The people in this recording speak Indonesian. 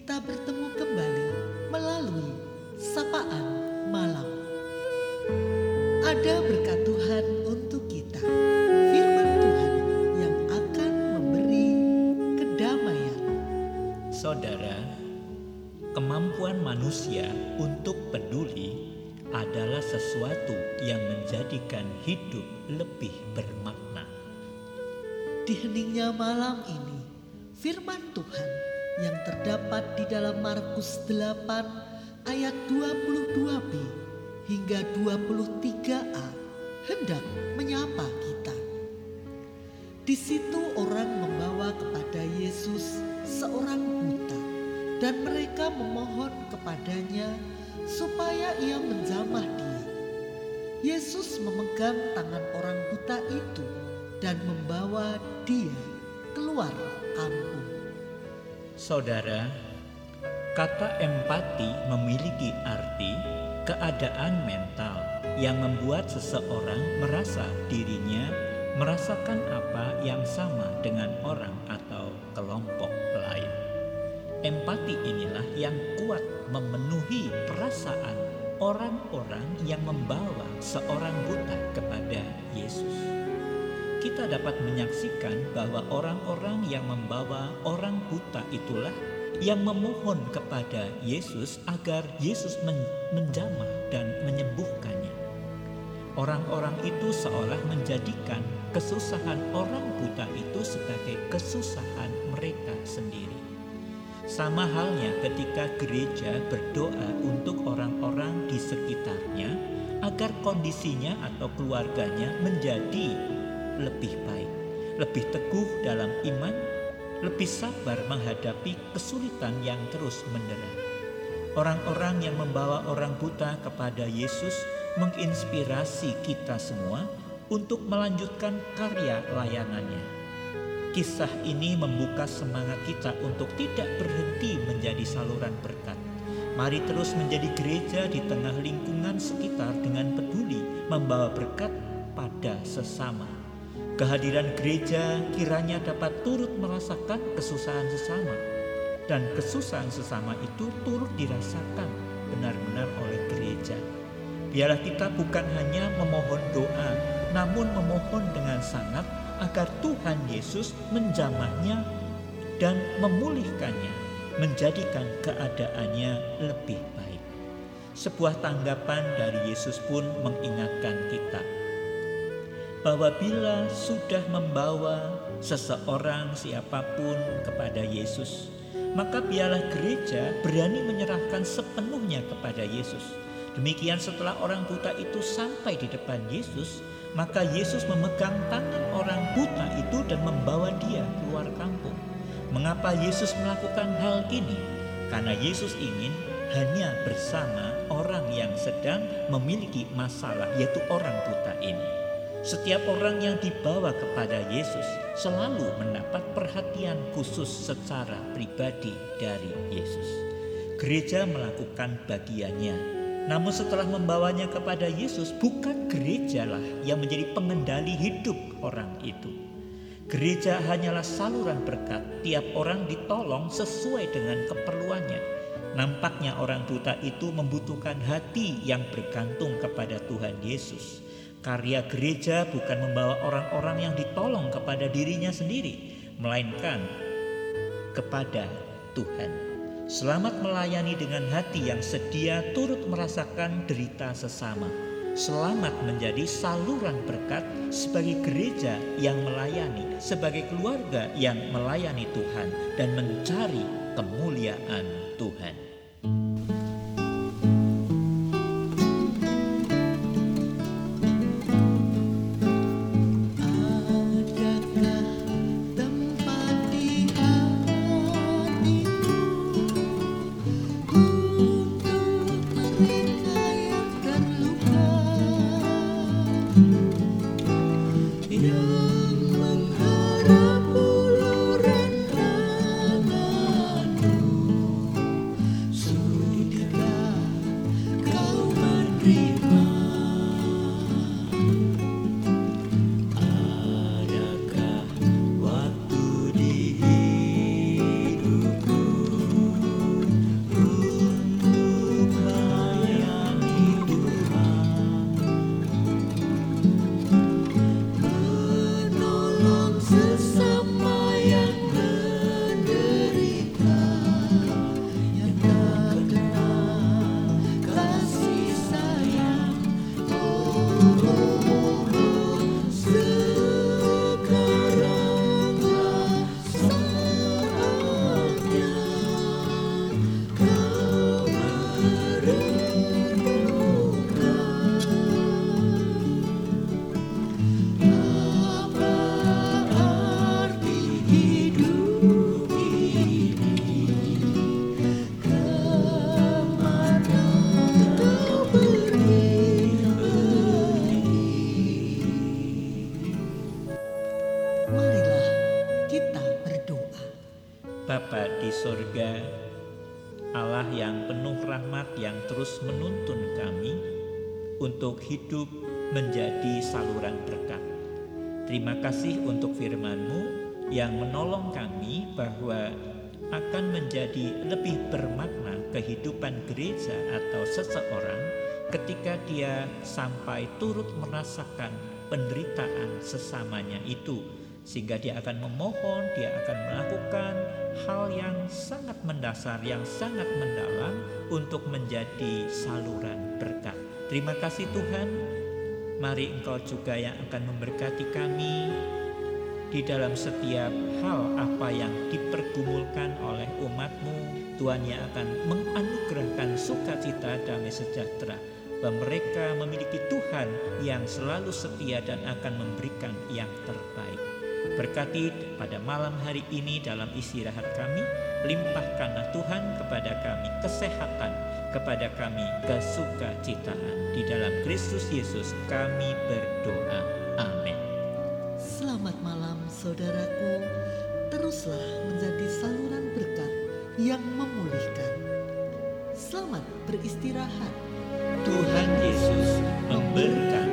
kita bertemu kembali melalui sapaan malam. Ada berkat Tuhan untuk kita, firman Tuhan yang akan memberi kedamaian. Saudara, kemampuan manusia untuk peduli adalah sesuatu yang menjadikan hidup lebih bermakna. Di heningnya malam ini, firman Tuhan yang terdapat di dalam Markus 8 ayat 22b hingga 23a hendak menyapa kita. Di situ orang membawa kepada Yesus seorang buta dan mereka memohon kepadanya supaya ia menjamah dia. Yesus memegang tangan orang buta itu dan membawa dia keluar kampung. Saudara, kata empati memiliki arti keadaan mental yang membuat seseorang merasa dirinya merasakan apa yang sama dengan orang atau kelompok lain. Empati inilah yang kuat memenuhi perasaan orang-orang yang membawa seorang buta kepada Yesus. Kita dapat menyaksikan bahwa orang-orang yang membawa orang buta itulah yang memohon kepada Yesus agar Yesus menjamah dan menyembuhkannya. Orang-orang itu seolah menjadikan kesusahan orang buta itu sebagai kesusahan mereka sendiri. Sama halnya ketika gereja berdoa untuk orang-orang di sekitarnya agar kondisinya atau keluarganya menjadi lebih baik, lebih teguh dalam iman, lebih sabar menghadapi kesulitan yang terus mendera. Orang-orang yang membawa orang buta kepada Yesus menginspirasi kita semua untuk melanjutkan karya layanannya. Kisah ini membuka semangat kita untuk tidak berhenti menjadi saluran berkat. Mari terus menjadi gereja di tengah lingkungan sekitar dengan peduli membawa berkat pada sesama. Kehadiran gereja kiranya dapat turut merasakan kesusahan sesama dan kesusahan sesama itu turut dirasakan benar-benar oleh gereja. Biarlah kita bukan hanya memohon doa, namun memohon dengan sangat agar Tuhan Yesus menjamahnya dan memulihkannya, menjadikan keadaannya lebih baik. Sebuah tanggapan dari Yesus pun mengingatkan kita bahwa bila sudah membawa seseorang siapa pun kepada Yesus, maka biarlah gereja berani menyerahkan sepenuhnya kepada Yesus. Demikian setelah orang buta itu sampai di depan Yesus, maka Yesus memegang tangan orang buta itu dan membawa dia keluar kampung. Mengapa Yesus melakukan hal ini? Karena Yesus ingin hanya bersama orang yang sedang memiliki masalah, yaitu orang buta ini. Setiap orang yang dibawa kepada Yesus selalu mendapat perhatian khusus secara pribadi dari Yesus. Gereja melakukan bagiannya, namun setelah membawanya kepada Yesus, bukan gerejalah yang menjadi pengendali hidup orang itu. Gereja hanyalah saluran berkat, tiap orang ditolong sesuai dengan keperluannya. Nampaknya orang buta itu membutuhkan hati yang bergantung kepada Tuhan Yesus Karya gereja bukan membawa orang-orang yang ditolong kepada dirinya sendiri, melainkan kepada Tuhan. Selamat melayani dengan hati yang sedia turut merasakan derita sesama. Selamat menjadi saluran berkat sebagai gereja yang melayani, sebagai keluarga yang melayani Tuhan dan mencari kemuliaan Tuhan. be mine. Sorga, Allah yang penuh rahmat yang terus menuntun kami untuk hidup menjadi saluran berkat. Terima kasih untuk firman-Mu yang menolong kami bahwa akan menjadi lebih bermakna kehidupan gereja atau seseorang ketika dia sampai turut merasakan penderitaan sesamanya itu sehingga dia akan memohon, dia akan melakukan hal mendasar, yang sangat mendalam untuk menjadi saluran berkat. Terima kasih Tuhan. Mari Engkau juga yang akan memberkati kami di dalam setiap hal apa yang dipergumulkan oleh umatmu. Tuhan yang akan menganugerahkan sukacita damai sejahtera bahwa mereka memiliki Tuhan yang selalu setia dan akan memberikan yang terbaik. Berkati pada malam hari ini dalam istirahat kami, limpahkanlah Tuhan kepada kami kesehatan, kepada kami kesukacitaan. Di dalam Kristus Yesus kami berdoa. Amin. Selamat malam saudaraku, teruslah menjadi saluran berkat yang memulihkan. Selamat beristirahat. Tuhan Yesus memberkati.